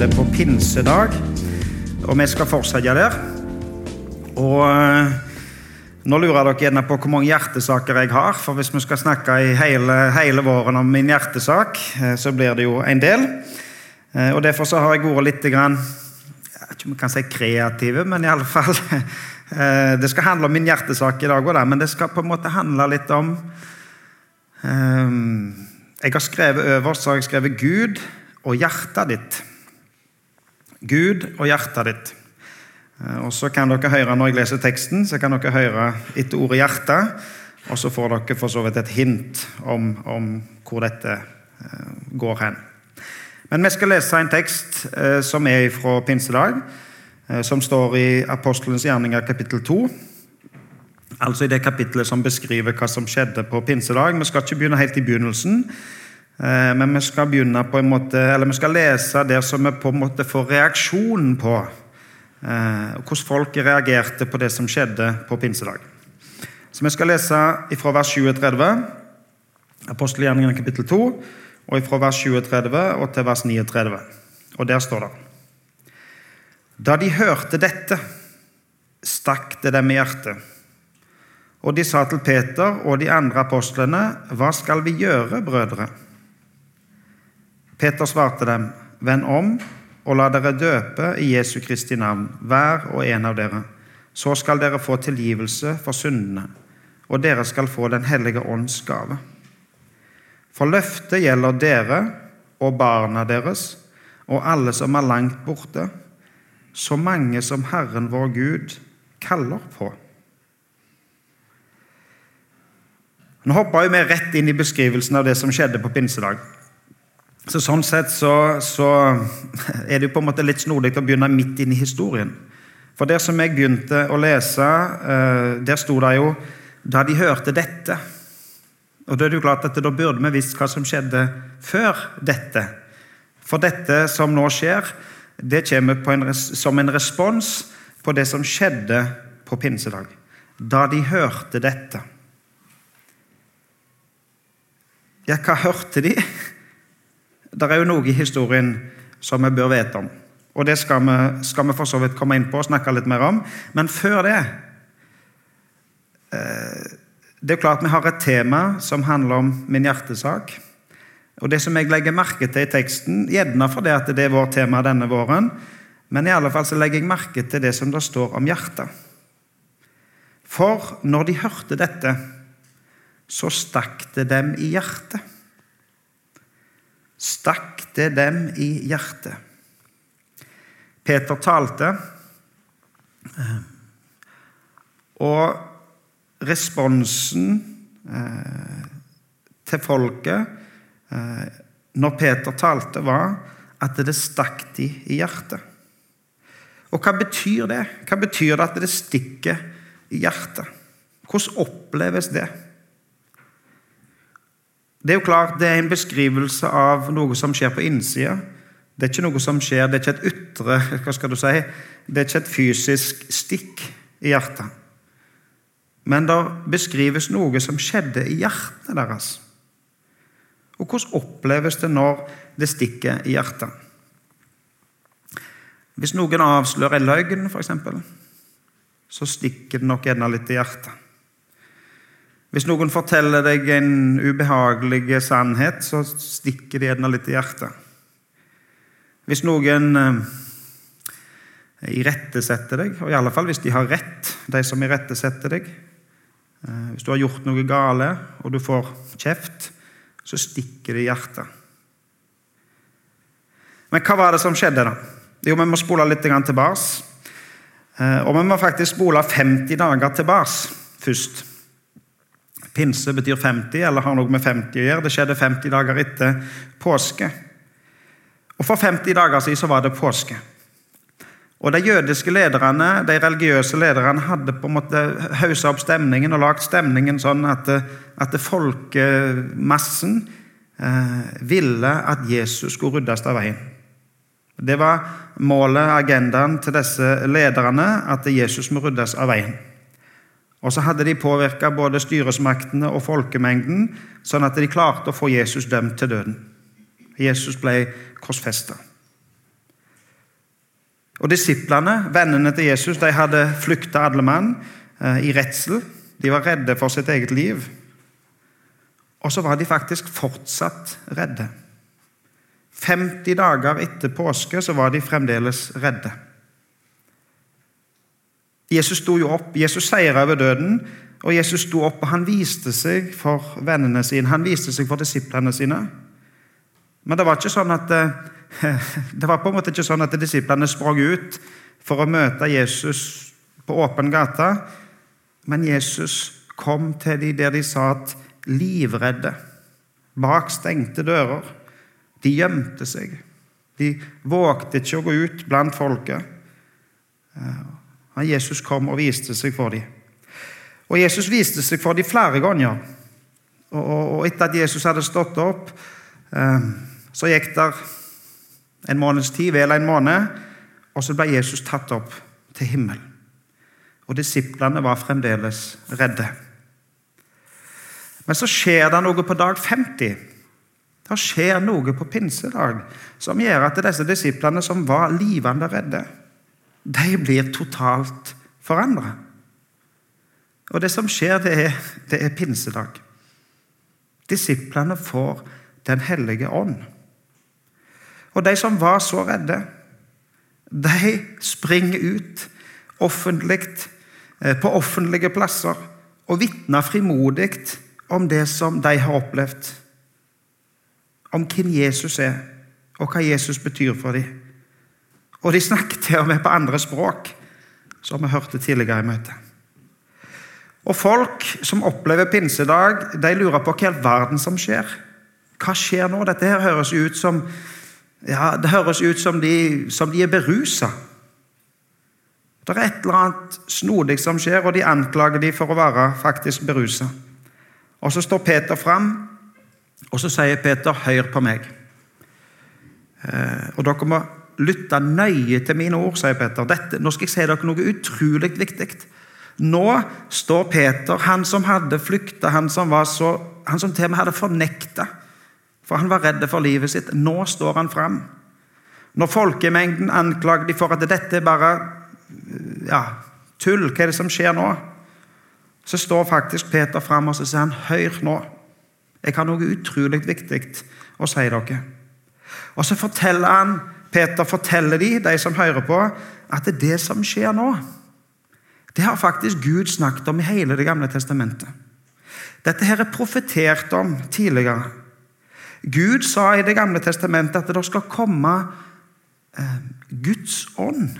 skjedde på pinsedag. Og vi skal fortsette der. Og eh, nå lurer dere gjerne på hvor mange hjertesaker jeg har. For hvis vi skal snakke i hele, hele våren om min hjertesak, eh, så blir det jo en del. Eh, Og derfor så har jeg vært litt grann, jeg vet ikke om jeg kan si kreative, men i alle fall Det skal handle om min hjertesak i dag òg, men det skal på en måte handle litt om Jeg har skrevet øverst så har jeg skrevet Gud og hjertet ditt. Gud og hjertet ditt. Eh, Og så kan dere høre Når jeg leser teksten, så kan dere høre etter ordet 'hjerte', og så får dere for så vidt et hint om, om hvor dette eh, går hen. Men vi skal lese en tekst eh, som er fra pinsedag, som står i Apostelens gjerninger kapittel 2. Altså i det kapittelet som beskriver hva som skjedde på pinsedag. Vi skal ikke begynne helt i begynnelsen, men vi skal begynne på en måte, eller vi skal lese det som vi på en måte får reaksjonen på. eh, Hvordan folk reagerte på det som skjedde på pinsedag. Så vi skal lese fra vers 37, apostelgjerningene kapittel 2, og fra vers 37 og til vers 39. Og der står det Da de hørte dette, stakk det dem i hjertet. Og de sa til Peter og de andre apostlene, Hva skal vi gjøre, brødre? Peter svarte dem, Vend om og la dere døpe i Jesu Kristi navn, hver og en av dere. Så skal dere få tilgivelse for syndene, og dere skal få Den hellige ånds gave. For løftet gjelder dere og barna deres og alle som er langt borte, så mange som Herren vår Gud kaller på. Nå hopper vi rett inn i beskrivelsen av det som skjedde på pinsedag. Så Sånn sett så, så er det jo på en måte litt snodig å begynne midt inn i historien. For der som jeg begynte å lese, eh, der sto det jo 'da de hørte dette'. Og Da er det jo klart at da burde vi visst hva som skjedde før dette. For dette som nå skjer, det kommer en, som en respons på det som skjedde på pinsedag. Da de hørte dette. Ja, hva hørte de? Det er jo noe i historien som vi bør vite om. Og det skal vi, skal vi for så vidt komme inn på og snakke litt mer om. Men før det eh, Det er klart vi har et tema som handler om min hjertesak. Og det som jeg legger merke til i teksten, gjerne fordi at det er vårt tema denne våren, men i alle fall så legger jeg merke til det som det står om hjertet. For når de hørte dette, så stakk det dem i hjertet. Stakk det dem i hjertet. Peter talte, eh, og responsen eh, til folket eh, når Peter talte, var at det stakk de i hjertet. Og hva betyr det? Hva betyr det at det stikker i hjertet? Hvordan oppleves det? Det er jo klart, det er en beskrivelse av noe som skjer på innsida. Det er ikke noe som skjer, det er ikke et ytre hva skal du si, det er ikke et fysisk stikk i hjertet. Men det beskrives noe som skjedde i hjertet deres. Og hvordan oppleves det når det stikker i hjertet? Hvis noen avslører en løgn, f.eks., så stikker det nok gjerne litt i hjertet. Hvis noen forteller deg en ubehagelig sannhet, så stikker det gjerne litt i hjertet. Hvis noen eh, irettesetter deg, og i alle fall hvis de har rett, de som irettesetter deg eh, Hvis du har gjort noe gale, og du får kjeft, så stikker det i hjertet. Men hva var det som skjedde, da? Jo, vi må spole litt tilbake. Eh, Og vi må faktisk spole 50 dager tilbake først. Pinse betyr 50, eller har noe med 50 å gjøre. Det skjedde 50 dager etter påske. Og For 50 dager siden så var det påske. Og De jødiske lederne, de religiøse lederne hadde på en måte haussa opp stemningen og lagd stemningen sånn at, at folkemassen eh, ville at Jesus skulle ryddes av veien. Det var målet, agendaen til disse lederne, at Jesus må ryddes av veien. Og så hadde de påvirka både styresmaktene og folkemengden, sånn at de klarte å få Jesus dømt til døden. Jesus ble korsfesta. Og Disiplene, vennene til Jesus, de hadde flykta alle mann eh, i redsel. De var redde for sitt eget liv. Og så var de faktisk fortsatt redde. 50 dager etter påske så var de fremdeles redde. Jesus sto jo opp, Jesus seira over døden, og Jesus sto opp og han viste seg for vennene sine, han viste seg for disiplene sine. Men det var ikke sånn at eh, det var på en måte ikke sånn at disiplene sprang ut for å møte Jesus på åpen gate, men Jesus kom til dem der de satt livredde, bak stengte dører. De gjemte seg. De vågte ikke å gå ut blant folket. Jesus kom og viste seg for dem. Og Jesus viste seg for dem flere ganger. Og etter at Jesus hadde stått opp, eh, så gikk det en måneds tid, vel en måned, og så ble Jesus tatt opp til himmelen. Og disiplene var fremdeles redde. Men så skjer det noe på dag 50. Det skjer noe på pinsedag som gjør at disse disiplene som var livende redde, de blir totalt forandra. Og det som skjer, det er, det er pinsedag. Disiplene får Den hellige ånd. Og de som var så redde, de springer ut offentlig, eh, på offentlige plasser og vitner frimodig om det som de har opplevd. Om hvem Jesus er, og hva Jesus betyr for dem. Og de snakker til og med på andre språk, som vi hørte tidligere i møtet. Og Folk som opplever pinsedag, de lurer på hva i all verden som skjer. Hva skjer nå? Dette her høres ut som ja, Det høres ut som de, som de er berusa. Det er et eller annet snodig som skjer, og de anklager de for å være faktisk berusa. Og så står Peter fram, og så sier Peter, 'Hør på meg'. Eh, og dere må lytte nøye til mine ord, sier Peter. Dette, nå skal jeg si dere noe utrolig viktig. Nå står Peter, han som hadde flykta, han som, han som til og med hadde fornekta for han var redd for livet sitt. Nå står han fram. Når folkemengden anklager de for at dette er bare ja, tull, hva er det som skjer nå? Så står faktisk Peter fram og så sier han, hør nå. Jeg har noe utrolig viktig å si dere. Og så forteller han, Peter forteller de, de som hører på, at det er det som skjer nå. Det har faktisk Gud snakket om i hele Det gamle testamentet. Dette her er profetert om tidligere. Gud sa i Det gamle testamentet at det skal komme eh, Guds ånd.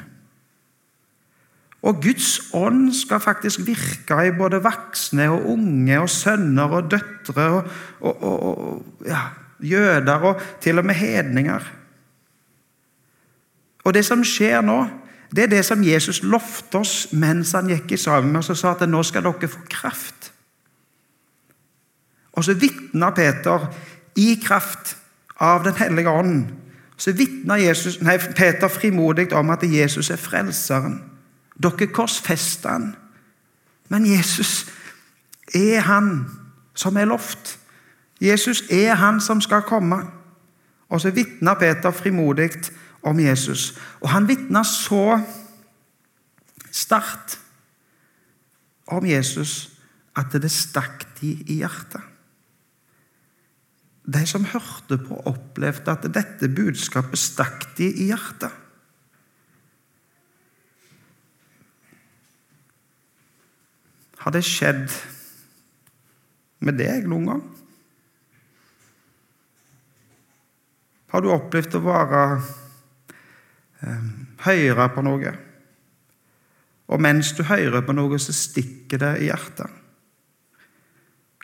Og Guds ånd skal faktisk virke i både voksne og unge og sønner og døtre og, og, og, og ja, jøder og til og med hedninger. Og det som skjer nå, det er det som Jesus lovte oss mens han gikk i sammen med oss og sa at nå skal dere få kraft. Og så vitna Peter i kraft av Den hellige ånd, så vitna Peter frimodig om at Jesus er frelseren. Dere korsfester han. Men Jesus er han som er lovt. Jesus er han som skal komme. Og så vitna Peter frimodig om Jesus. Og han vitna så sterkt om Jesus at det stakk de i hjertet. De som hørte på, opplevde at dette budskapet stakk de i hjertet. Har det skjedd med deg noen gang? Har du opplevd å være høre på noe, og mens du hører på noe, så stikker det i hjertet?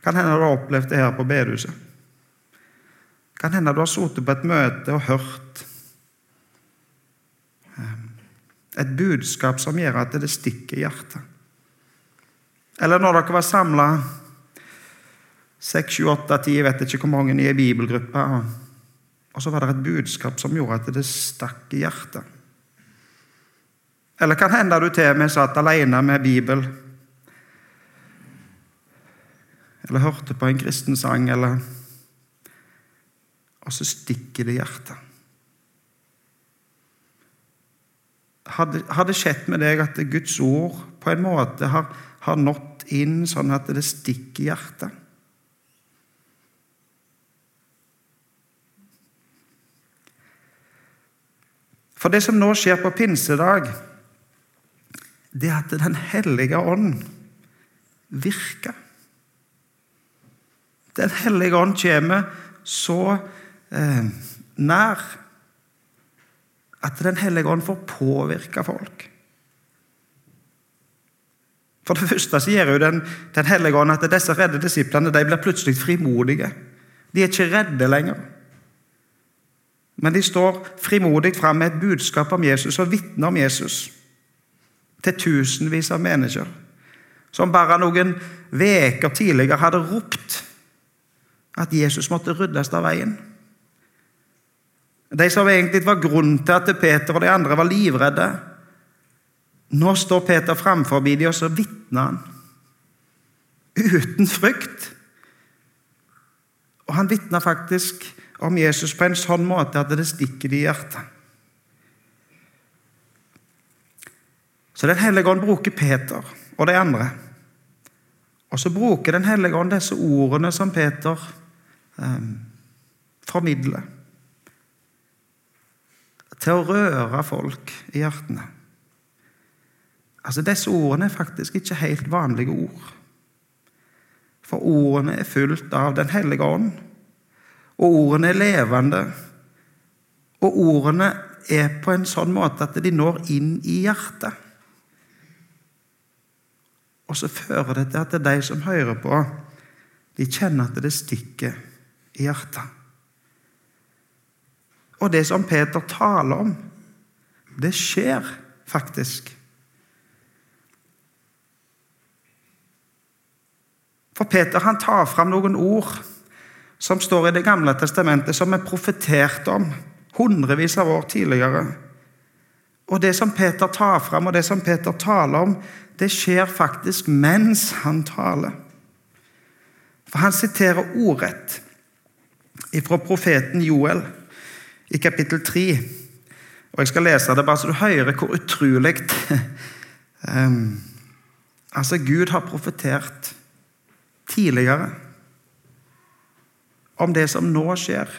Kan hende du har opplevd det her på bedehuset. Kan hende du har sittet på et møte og hørt ehm, et budskap som gjør at det stikker i hjertet. Eller når dere var samla seks, sju, åtte, ti, jeg vet ikke hvor mange i ei bibelgruppe, så var det et budskap som gjorde at det stakk i hjertet. Eller kan hende du til og med satt alene med Bibel, eller hørte på en kristen sang, eller og så stikker det i hjertet. har det skjedd med deg at Guds ord på en måte har, har nådd inn sånn at det stikker i hjertet? For det som nå skjer på pinsedag, det er at Den hellige ånd virker. Den hellige ånd kommer så eh, nær at Den hellige ånd får påvirke folk. For det første så gjør jo den, den hellige ånd at disse redde disiplene de blir plutselig frimodige. De er ikke redde lenger. Men de står frimodig fram med et budskap om Jesus og vitner om Jesus til tusenvis av mennesker som bare noen uker tidligere hadde ropt at Jesus måtte ryddes av veien. De som egentlig var grunnen til at Peter og de andre var livredde. Nå står Peter framfor dem, og så vitner han. Uten frykt. Og han vitner faktisk om Jesus på en sånn måte at det stikker i hjertet. Så Den hellige ånd bruker Peter og de andre. Og så bruker Den hellige ånd disse ordene som Peter eh, formidler, til å røre folk i hjertene. Altså, Disse ordene er faktisk ikke helt vanlige ord. For ordene er fullt av Den hellige ånd. Og ordene er levende. Og ordene er på en sånn måte at de når inn i hjertet. Og så fører det til at det er de som hører på, de kjenner at det stikker i hjertet. Og det som Peter taler om, det skjer faktisk. For Peter han tar fram noen ord som står i Det gamle testamentet, som er profetert om hundrevis av år tidligere. Og Det som Peter tar fram, og det som Peter taler om, det skjer faktisk mens han taler. For han siterer ordrett fra profeten Joel i kapittel 3. Og Jeg skal lese det bare så du hører hvor utrolig um, Altså, Gud har profetert tidligere om det som nå skjer.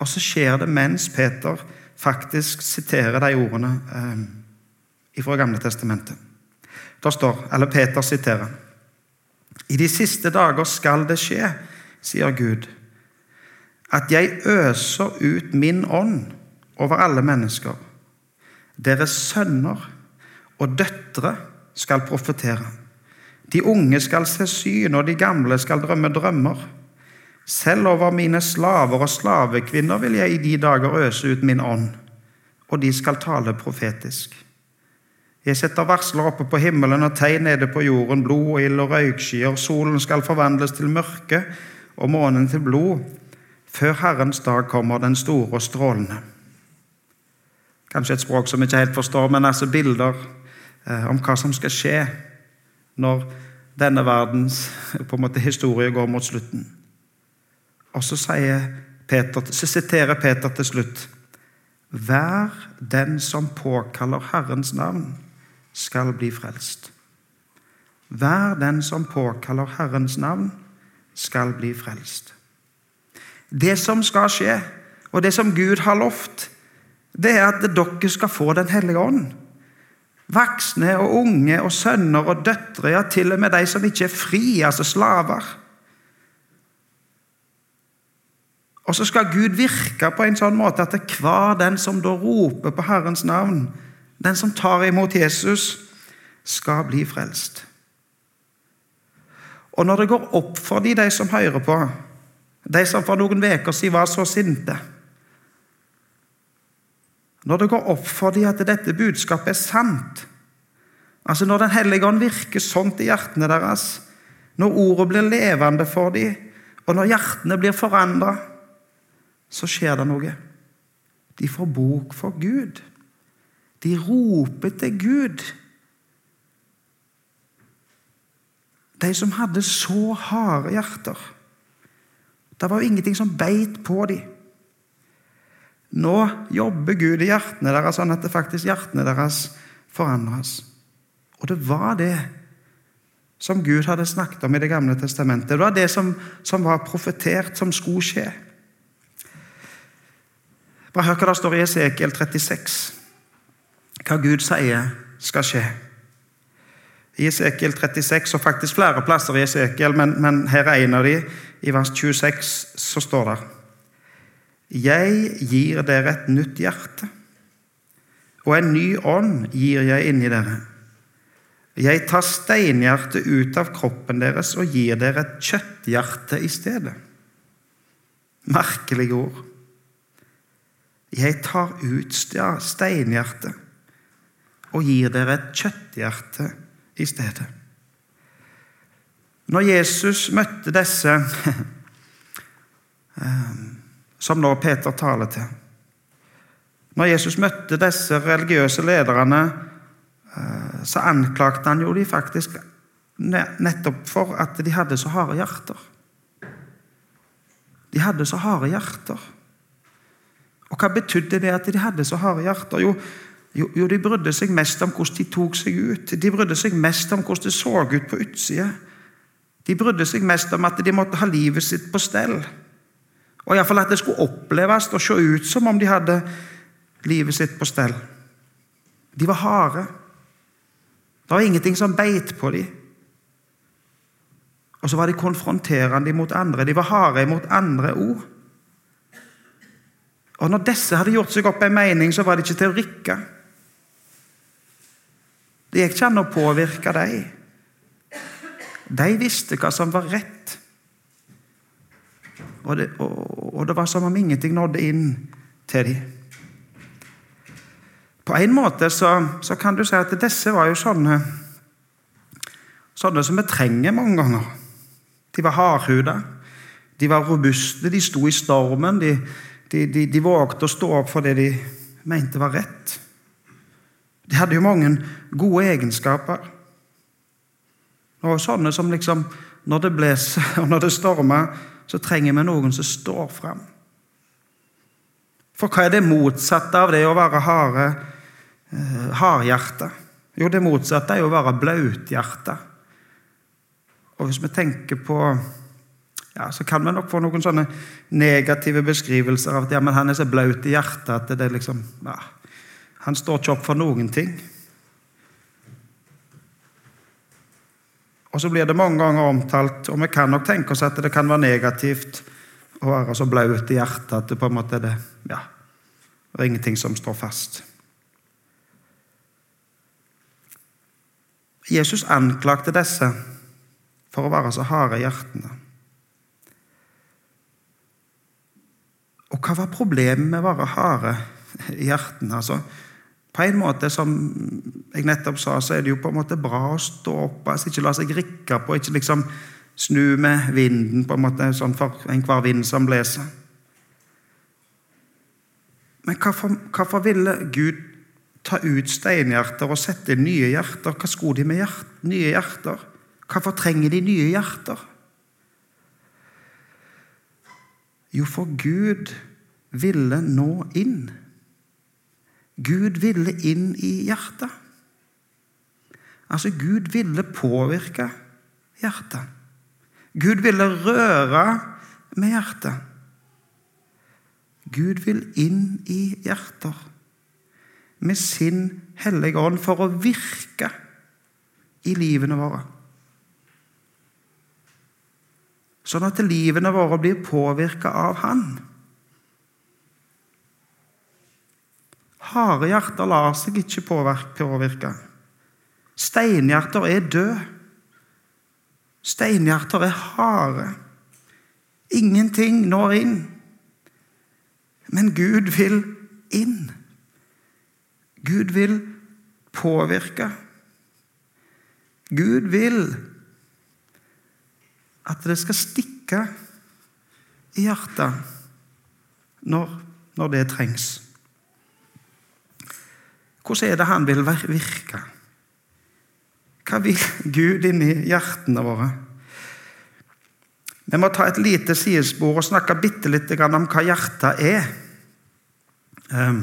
Og så skjer det mens Peter faktisk siterer de ordene eh, fra Gamle testamentet. Da står, eller Peter siterer I de siste dager skal det skje, sier Gud, at jeg øser ut min ånd over alle mennesker. Deres sønner og døtre skal profetere. De unge skal se syn, og de gamle skal drømme drømmer. Selv over mine slaver og slavekvinner vil jeg i de dager øse ut min ånd, og de skal tale profetisk. Jeg setter varsler oppe på himmelen og tegn nede på jorden, blod og ild og røykskyer. Solen skal forvandles til mørke og månen til blod, før Herrens dag kommer, den store og strålende. Kanskje et språk som vi ikke helt forstår, men altså bilder eh, om hva som skal skje når denne verdens måte, historie går mot slutten. Og så, Peter, så siterer Peter til slutt Vær den som påkaller Herrens navn, skal bli frelst. Vær den som påkaller Herrens navn, skal bli frelst. Det som skal skje, og det som Gud har lovt, det er at dere skal få Den hellige ånd. Voksne og unge og sønner og døtre, ja, til og med de som ikke er fri, altså slaver. Og så skal Gud virke på en sånn måte at hver den som da roper på Herrens navn, den som tar imot Jesus, skal bli frelst. Og når det går opp for de, de som hører på, de som for noen uker siden var så sinte Når det går opp for de at dette budskapet er sant, altså når Den hellige ånd virker sånt i hjertene deres, når ordet blir levende for dem, og når hjertene blir forandra så skjer det noe. De får bok for Gud. De roper til Gud. De som hadde så harde hjerter. Det var jo ingenting som beit på dem. Nå jobber Gud i hjertene deres, sånn at det faktisk hjertene deres forandres. Og det var det som Gud hadde snakket om i Det gamle testamentet. Det var det som, som var profetert, som skulle skje. Bare hør hva det står i Esekiel 36. Hva Gud sier skal skje. I Esekiel 36, og faktisk flere plasser i Esekiel, men, men her er en av de. I vers 26 så står det Jeg gir dere et nytt hjerte, og en ny ånd gir jeg inni dere. Jeg tar steinhjertet ut av kroppen deres og gir dere et kjøtthjerte i stedet. Merkelige ord. Jeg tar ut steinhjertet og gir dere et kjøtthjerte i stedet. Når Jesus møtte disse eh, som nå Peter taler til Når Jesus møtte disse religiøse lederne, eh, så anklagte han jo de faktisk nettopp for at de hadde så harde hjerter. De hadde så harde hjerter. Og hva betydde det at de hadde så harde hjerter? Jo, jo, de brydde seg mest om hvordan de tok seg ut. De brydde seg mest om hvordan det så ut på utsida. De brydde seg mest om at de måtte ha livet sitt på stell. Og iallfall at det skulle oppleves og se ut som om de hadde livet sitt på stell. De var harde. Det var ingenting som beit på dem. Og så var de konfronterende mot andre. De var harde mot andre ord. Og når disse hadde gjort seg opp en mening, så var det ikke til å rikke. Det gikk ikke an å påvirke dem. De visste hva som var rett. Og det, og, og det var som om ingenting nådde inn til dem. På en måte så, så, kan du si at disse var jo sånne sånne som vi trenger mange ganger. De var hardhuda, de var robuste, de sto i stormen. De, de, de, de vågte å stå opp for det de mente var rett. De hadde jo mange gode egenskaper. Og sånne som liksom Når det blåser og når det stormer, så trenger vi noen som står fram. For hva er det motsatte av det å være harde, eh, hardhjerta? Jo, det motsatte er jo å være blauthjerta. Og hvis vi tenker på ja, Så kan vi nok få noen sånne negative beskrivelser av at ja, men han er så blaut i hjertet at det er liksom ja, Han står ikke opp for noen ting. Og så blir det mange ganger omtalt, og vi kan nok tenke oss at det kan være negativt å være så blaut i hjertet at det på en måte er det, ja, det er ingenting som står fast. Jesus anklagte disse for å være så harde i hjertene. Og hva var problemet med å være harde i hjertene? Altså, på en måte, som jeg nettopp sa, så er det jo på en måte bra å stå opp, altså ikke la seg rikke på, ikke liksom snu med vinden på en måte, sånn for enhver vind som blåser. Men hvorfor, hvorfor, ville Gud ta ut steinhjerter og sette inn nye hjerter? Hva skulle de med hjert, nye hjerter? Hvorfor trenger de nye hjerter? Jo, for Gud ville nå inn. Gud ville inn i hjertet. Altså, Gud ville påvirke hjertet. Gud ville røre med hjertet. Gud vil inn i hjerter med sin hellige ånd for å virke i livene våre. Sånn at livene våre blir påvirka av Han. Harde hjerter lar seg ikke påvirke. Steinhjerter er døde. Steinhjerter er harde. Ingenting når inn. Men Gud vil inn. Gud vil påvirke. Gud vil at det skal stikke i hjertet når, når det trengs. Hvordan er det han vil virke? Hva vil Gud inni hjertene våre? Vi må ta et lite sidespor og snakke bitte litt om hva hjertet er. Ehm,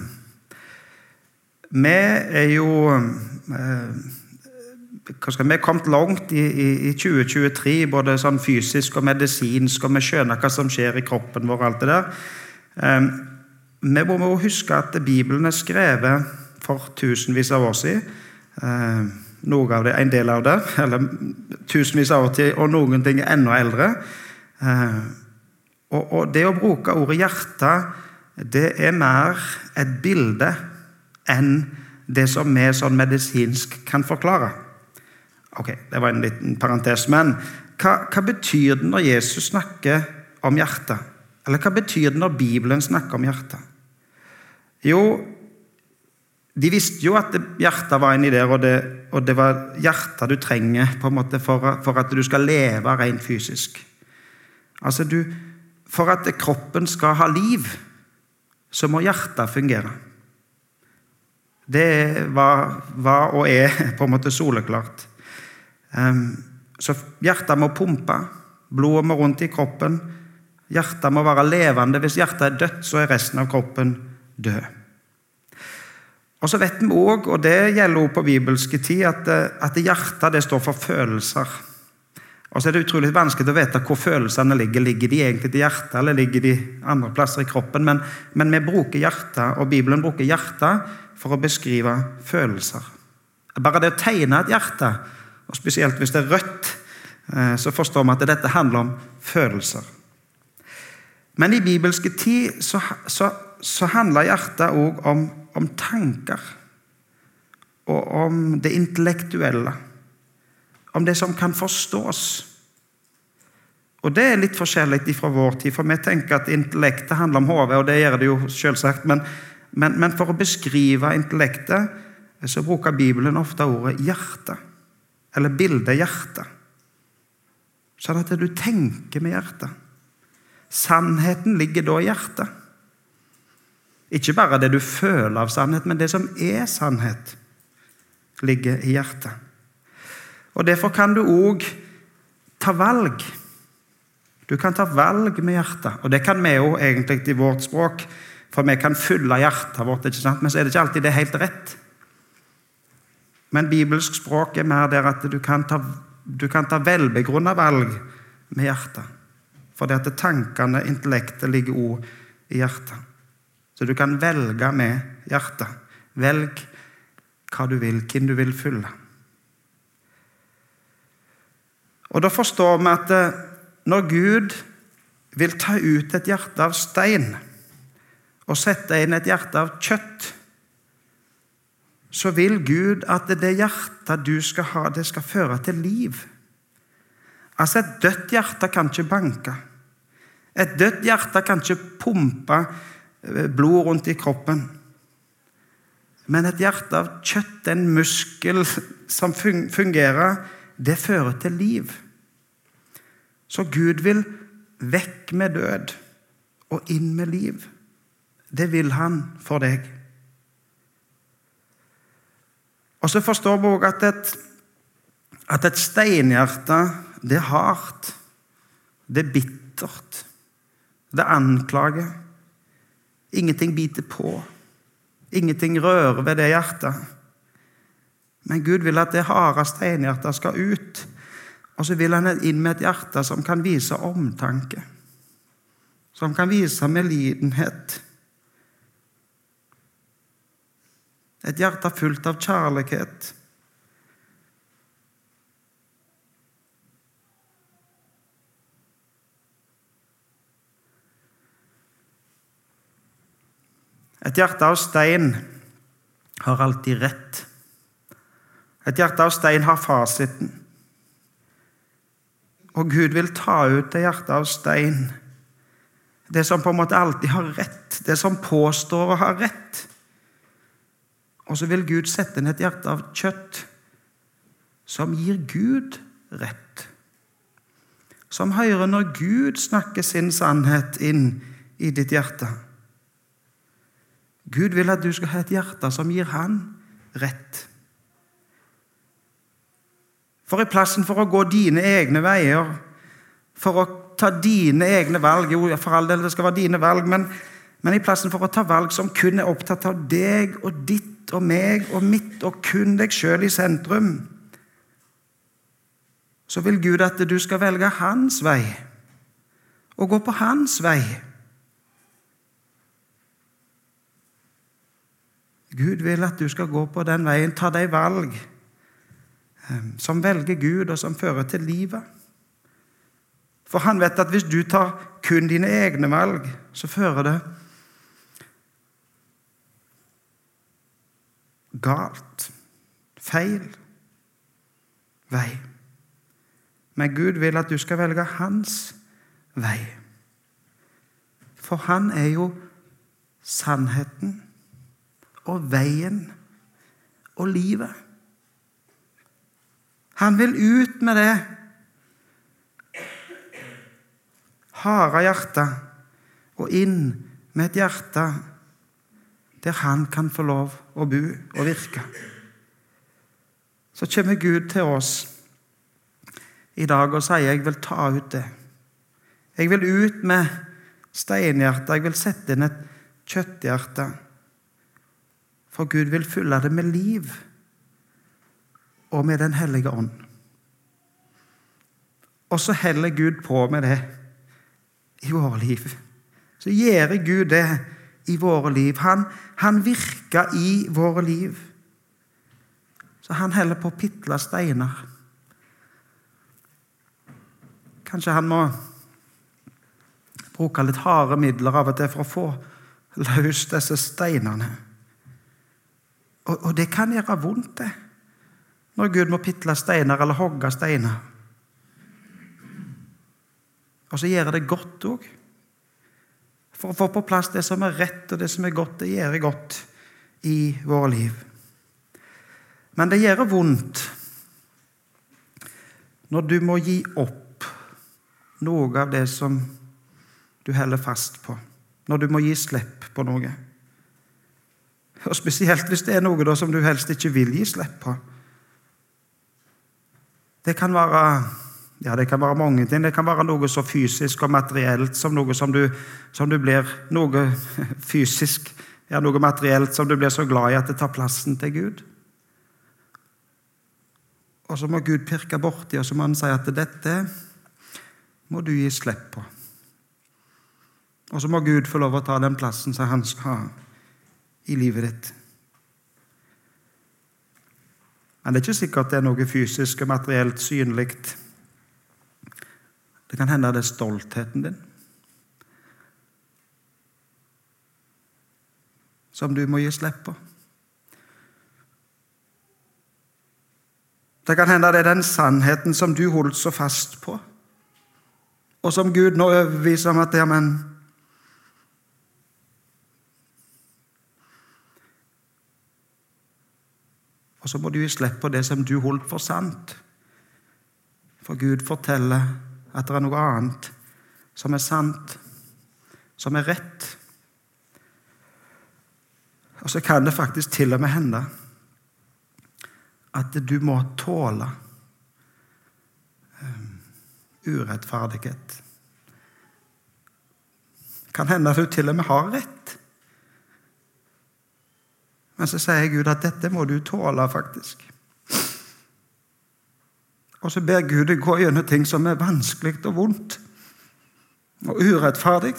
vi er jo Vi er kommet langt i, i, i 2023, både sånn fysisk og medisinsk, og vi skjønner hva som skjer i kroppen vår. alt det der. Vi må huske at Bibelen er skrevet for tusenvis av år siden. Noe av det, En del av det, eller tusenvis av år til, og noen ting er enda eldre. Og, og det å bruke ordet hjerte, det er mer et bilde enn det som vi sånn medisinsk kan forklare. Ok, Det var en liten parentes. Men hva, hva betyr det når Jesus snakker om hjertet? Eller hva betyr det når Bibelen snakker om hjertet? Jo, de visste jo at hjertet var inni der, og det, og det var hjertet du trenger på en måte for, for at du skal leve rent fysisk. Altså, du, For at kroppen skal ha liv, så må hjertet fungere. Det var, var, og er på en måte soleklart. Så hjertet må pumpe. Blodet må rundt i kroppen. Hjertet må være levende. Hvis hjertet er dødt, så er resten av kroppen død. Og så vet vi òg, og det gjelder også på bibelske tid, at, at hjertet det står for følelser. Og så er det utrolig vanskelig å vite hvor følelsene ligger. Ligger de egentlig til hjertet, eller ligger de andre plasser i kroppen? Men, men vi bruker hjertet, og Bibelen bruker hjertet for å beskrive følelser. Bare det å tegne et hjerte, og spesielt hvis det er rødt, eh, så forstår vi at dette handler om følelser. Men i bibelske tid så, så, så handler hjertet òg om, om tanker. Og om det intellektuelle. Om det som kan forstås. Og Det er litt forskjellig fra vår tid, for vi tenker at intellektet handler om hodet, og det gjør det jo selvsagt, men, men, men, for å beskrive intellektet så bruker Bibelen ofte ordet hjerte, eller bildet hjertet, Sånn at du tenker med hjertet. Sannheten ligger da i hjertet. Ikke bare det du føler av sannhet, men det som er sannhet, ligger i hjertet. Og Derfor kan du òg ta valg. Du kan ta valg med hjertet, og det kan vi jo egentlig i vårt språk. For vi kan fylle hjertet vårt, men så er det ikke alltid det helt rett. Men bibelsk språk er mer der at du kan ta, du kan ta velbegrunna valg med hjertet. For det at tankene, intellektet, ligger òg i hjertet. Så du kan velge med hjertet. Velg hva du vil, hvem du vil følge. Og Da forstår vi at eh, når Gud vil ta ut et hjerte av stein og sette inn et hjerte av kjøtt, så vil Gud at det hjertet du skal ha, det skal føre til liv. Altså, et dødt hjerte kan ikke banke. Et dødt hjerte kan ikke pumpe eh, blod rundt i kroppen. Men et hjerte av kjøtt, en muskel som fungerer, det fører til liv. Så Gud vil vekk med død og inn med liv. Det vil han for deg. Og så forstår vi òg at et, at et steinhjerte, det er hardt. Det er bittert. Det anklager. Ingenting biter på. Ingenting rører ved det hjertet. Men Gud vil at det harde steinhjertet skal ut. Og så vil han inn med et hjerte som kan vise omtanke. Som kan vise medlidenhet. Et hjerte fullt av kjærlighet. Et hjerte av stein har alltid rett. Et hjerte av stein har fasiten. Og Gud vil ta ut det hjertet av stein, det som på en måte alltid har rett, det som påstår å ha rett. Og så vil Gud sette inn et hjerte av kjøtt som gir Gud rett. Som hører når Gud snakker sin sannhet inn i ditt hjerte. Gud vil at du skal ha et hjerte som gir Han rett. For i plassen for å gå dine egne veier, for å ta dine egne valg Jo, for all del, det skal være dine valg, men, men i plassen for å ta valg som kun er opptatt av deg og ditt og meg og mitt og kun deg sjøl i sentrum, så vil Gud at du skal velge hans vei og gå på hans vei. Gud vil at du skal gå på den veien, ta de valg eh, som velger Gud, og som fører til livet. For han vet at hvis du tar kun dine egne valg, så fører det galt, feil vei. Men Gud vil at du skal velge hans vei. For han er jo sannheten og veien og livet. Han vil ut med det harde hjertet og inn med et hjerte der han kan få lov å bo og virke. Så kommer Gud til oss i dag og sier jeg vil ta ut det. Jeg vil ut med steinhjertet, jeg vil sette inn et kjøtthjerte. For Gud vil fylle det med liv og med Den hellige ånd. Og så heller Gud på med det i våre liv. Så gjør Gud det i våre liv. Han, han virker i våre liv. Så han heller på å pitle steiner. Kanskje han må bruke litt harde midler av og til for å få løst disse steinene. Og, og det kan gjøre vondt, det. Når Gud må pitle steiner eller hogge steiner. Og så gjør det godt òg. For å få på plass det som er rett og det som er godt, det gjør godt i våre liv. Men det gjør vondt når du må gi opp noe av det som du holder fast på. Når du må gi slipp på noe. Og Spesielt hvis det er noe da som du helst ikke vil gi slipp på. Det kan være ja, det kan være mange ting. Det kan være noe så fysisk og materielt som noe som du, som du blir Noe fysisk, ja, noe materielt som du blir så glad i at det tar plassen til Gud. Og så må Gud pirke borti, og så må han si at dette må du gi slipp på. Og så må Gud få lov å ta den plassen som han skal ha i livet ditt. Men det er ikke sikkert det er noe fysisk og materielt synlig. Det kan hende det er stoltheten din som du må gi slipp på. Det kan hende det er den sannheten som du holdt så fast på, og som Gud nå overbeviser om at ja, men Og så må du gi slipp på det som du holdt for sant. For Gud forteller at det er noe annet som er sant, som er rett. Og så kan det faktisk til og med hende at du må tåle urettferdighet. urettferdighet. Kan hende at du til og med har rett. Men så sier Gud at dette må du tåle, faktisk. Og så ber Gud deg gå gjennom ting som er vanskelig og vondt og urettferdig.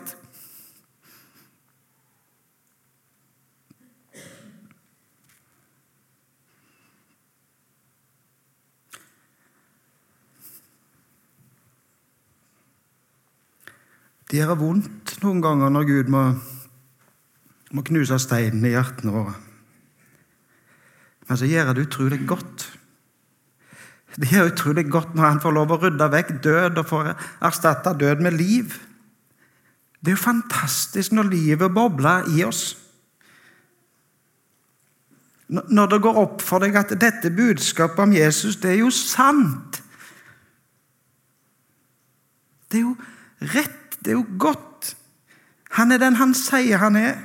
Det gjør vondt noen ganger når Gud må, må knuse steinen i hjertene våre. Men så gjør det utrolig godt. Det er utrolig godt når han får lov å rydde vekk død og får erstatte død med liv. Det er jo fantastisk når livet bobler i oss. Når det går opp for deg at dette budskapet om Jesus, det er jo sant. Det er jo rett, det er jo godt. Han er den han sier han er.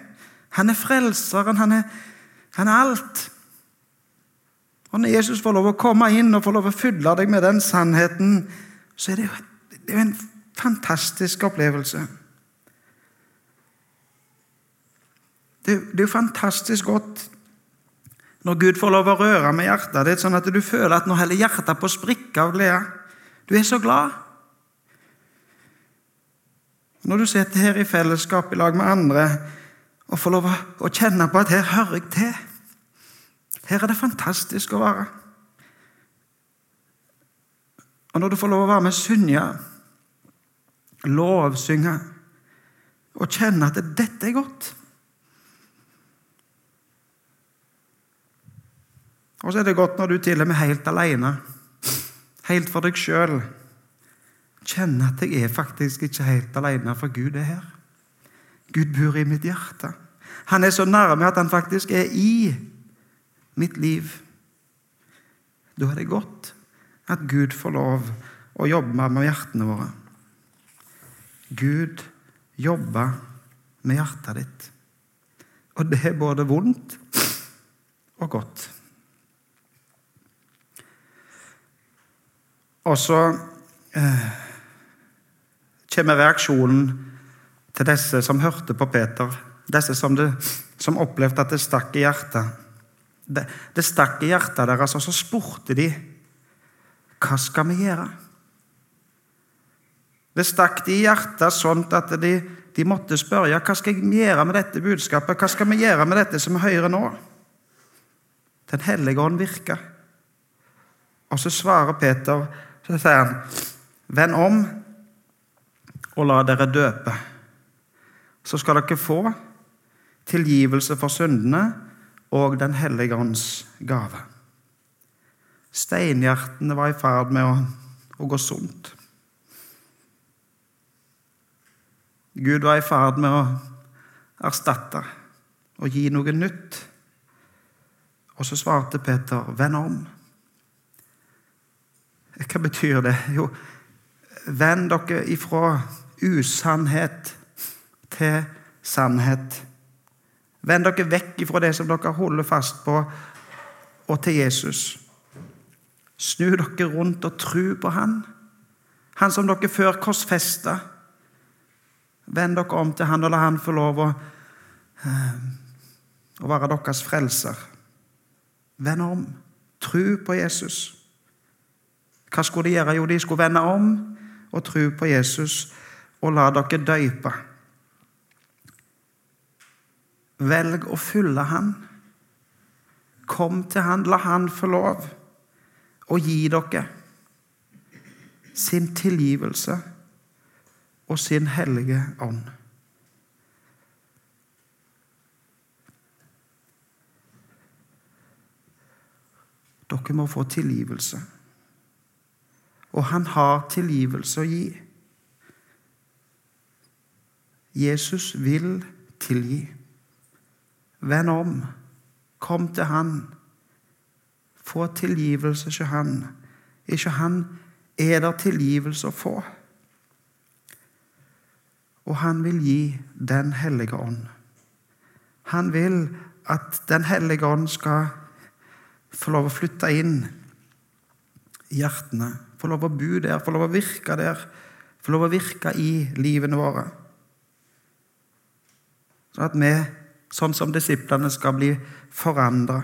Han er frelseren, han er, han er alt. Og Når Jesus får lov å komme inn og får lov å fylle deg med den sannheten, så er det jo, det er en fantastisk opplevelse. Det, det er jo fantastisk godt Når Gud får lov å røre med hjertet ditt, sånn at du føler at nå heller hjertet på sprikker sprikke av glede. Du er så glad. Når du sitter her i fellesskap i lag med andre og får lov å kjenne på at her hører jeg til. Her er det fantastisk å være. Og når du får lov å være med Synja, lovsynge og kjenne at dette er godt Og så er det godt når du til og med helt alene, helt for deg sjøl, kjenner at jeg er faktisk ikke helt alene, for Gud er her. Gud bor i mitt hjerte. Han er så nærme at han faktisk er i mitt liv. Da er det godt at Gud får lov å jobbe med hjertene våre. Gud jobber med hjertet ditt. Og det er både vondt og godt. Og så eh, kommer reaksjonen til disse som hørte på Peter. Disse som, det, som opplevde at det stakk i hjertet. Det, det stakk i hjertet deres, og så spurte de hva skal vi gjøre? Det stakk de i hjertet sånn at de, de, måtte spørre hva skal jeg gjøre med dette budskapet. Hva skal vi gjøre med dette som vi hører nå? Den hellige ånd virker. Og så svarer Peter så sier han, Vend om og la dere døpe. Så skal dere få tilgivelse for syndene og Den hellige ånds gave. Steinhjertene var i ferd med å, å gå sunt. Gud var i ferd med å erstatte og gi noe nytt. Og så svarte Peter, 'Vend om'. Hva betyr det? Jo, vend dere ifra usannhet til sannhet. Vend dere vekk ifra det som dere holder fast på, og til Jesus. Snu dere rundt og tru på Han. Han som dere før korsfesta. Vend dere om til Han og la Han få lov å, eh, å være deres frelser. Vend om. Tru på Jesus. Hva skulle de gjøre? Jo, de skulle vende om og tro på Jesus og la dere døype. Velg å følge Han. Kom til Han, la Han få lov å gi dere sin tilgivelse og sin hellige ånd. Dere må få tilgivelse. Og han har tilgivelse å gi. Jesus vil tilgi. Vend om. Kom til Han. Få tilgivelse ikke Han. Ikke Han er der tilgivelse å få. Og han vil gi Den hellige ånd. Han vil at Den hellige ånd skal få lov å flytte inn i hjertene. Få lov å bo der, få lov å virke der. Få lov å virke i livene våre. Sånn at vi, sånn som disiplene, skal bli forandra.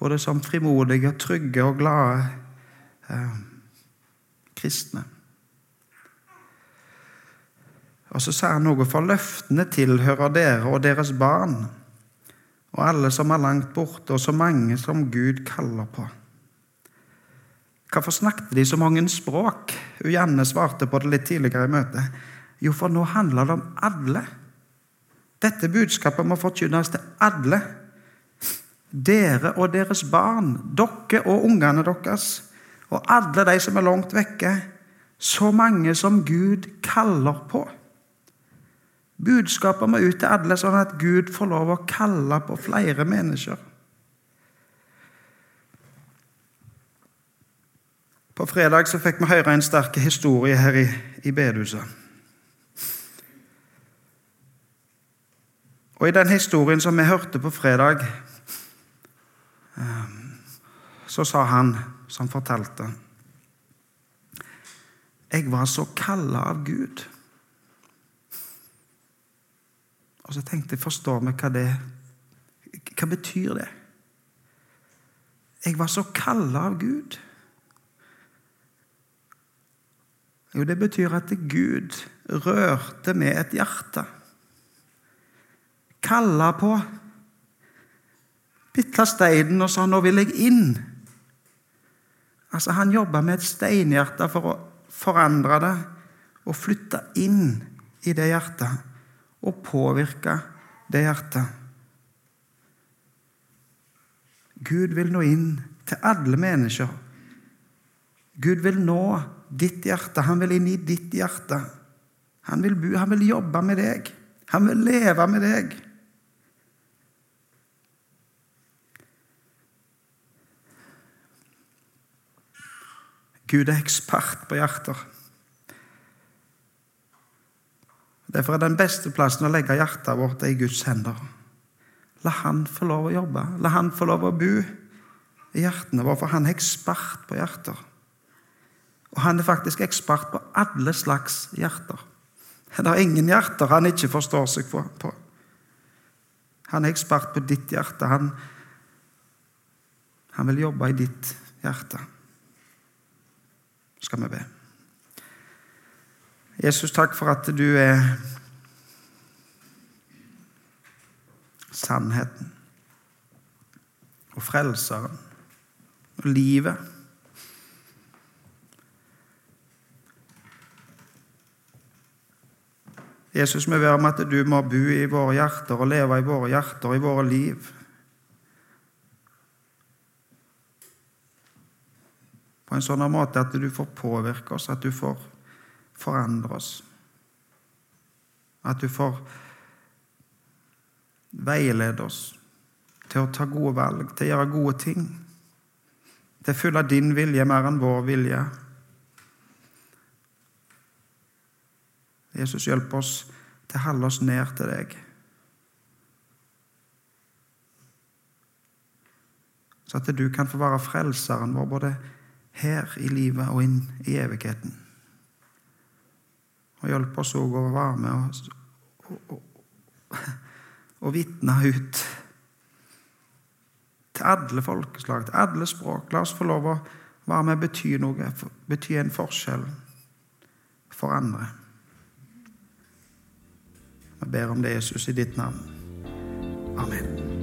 Både som frimodige, trygge og glade eh, kristne. Og så sa han noe, for løftene tilhører dere og deres barn og alle som er langt borte, og så mange som Gud kaller på. Hvorfor snakket de så mange språk? Janne svarte på det litt tidligere i møtet. Jo, for nå handler det om alle. Dette budskapet må forkynnes til alle. Dere og deres barn, dere og ungene deres, og alle de som er langt vekke. Så mange som Gud kaller på. Budskapet må ut til alle, sånn at Gud får lov å kalle på flere mennesker. På fredag så fikk vi høre en sterk historie her i, i bedehuset. Og i den historien som vi hørte på fredag, eh, så sa han som fortalte Jeg var så kalla av Gud. Og så tenkte jeg, forstår vi hva det Hva betyr det? Jeg var så kalla av Gud. Jo, det betyr at Gud rørte med et hjerte. Kalla på. Bitta steinen og sa 'nå vil jeg inn'. Altså, Han jobba med et steinhjerte for å forandre det og flytte inn i det hjertet og påvirke det hjertet. Gud vil nå inn til alle mennesker. Gud vil nå ditt hjerte. Han vil inn i ditt hjerte. Han vil, bo, han vil jobbe med deg. Han vil leve med deg. Gud er ekspert på hjerter. Derfor er den beste plassen å legge hjertet vårt i Guds hender. La Han få lov å jobbe. La Han få lov å bo i hjertene våre, for Han er ekspert på hjerter. Og han er faktisk ekspert på alle slags hjerter. Det er ingen hjerter han ikke forstår seg på. Han er ekspert på ditt hjerte. Han, han vil jobbe i ditt hjerte. Skal vi be. Jesus, takk for at du er sannheten og frelseren og livet. Jesus, vi ber om at du må bo i våre hjerter og leve i våre hjerter og i våre liv. På en sånn måte at du får påvirke oss, at du får forandre oss. At du får veilede oss til å ta gode valg, til å gjøre gode ting. Til å følge din vilje mer enn vår vilje. Jesus, hjelp oss til å holde oss ned til deg. Så at du kan få være frelseren vår både her i livet og inn i evigheten. Og hjelp oss òg å være med og, og, og, og vitne ut til alle folkeslag, til alle språk. La oss få lov å være med og bety noe, bety en forskjell for andre. Jeg ber om det, Jesus, i ditt navn. Amen.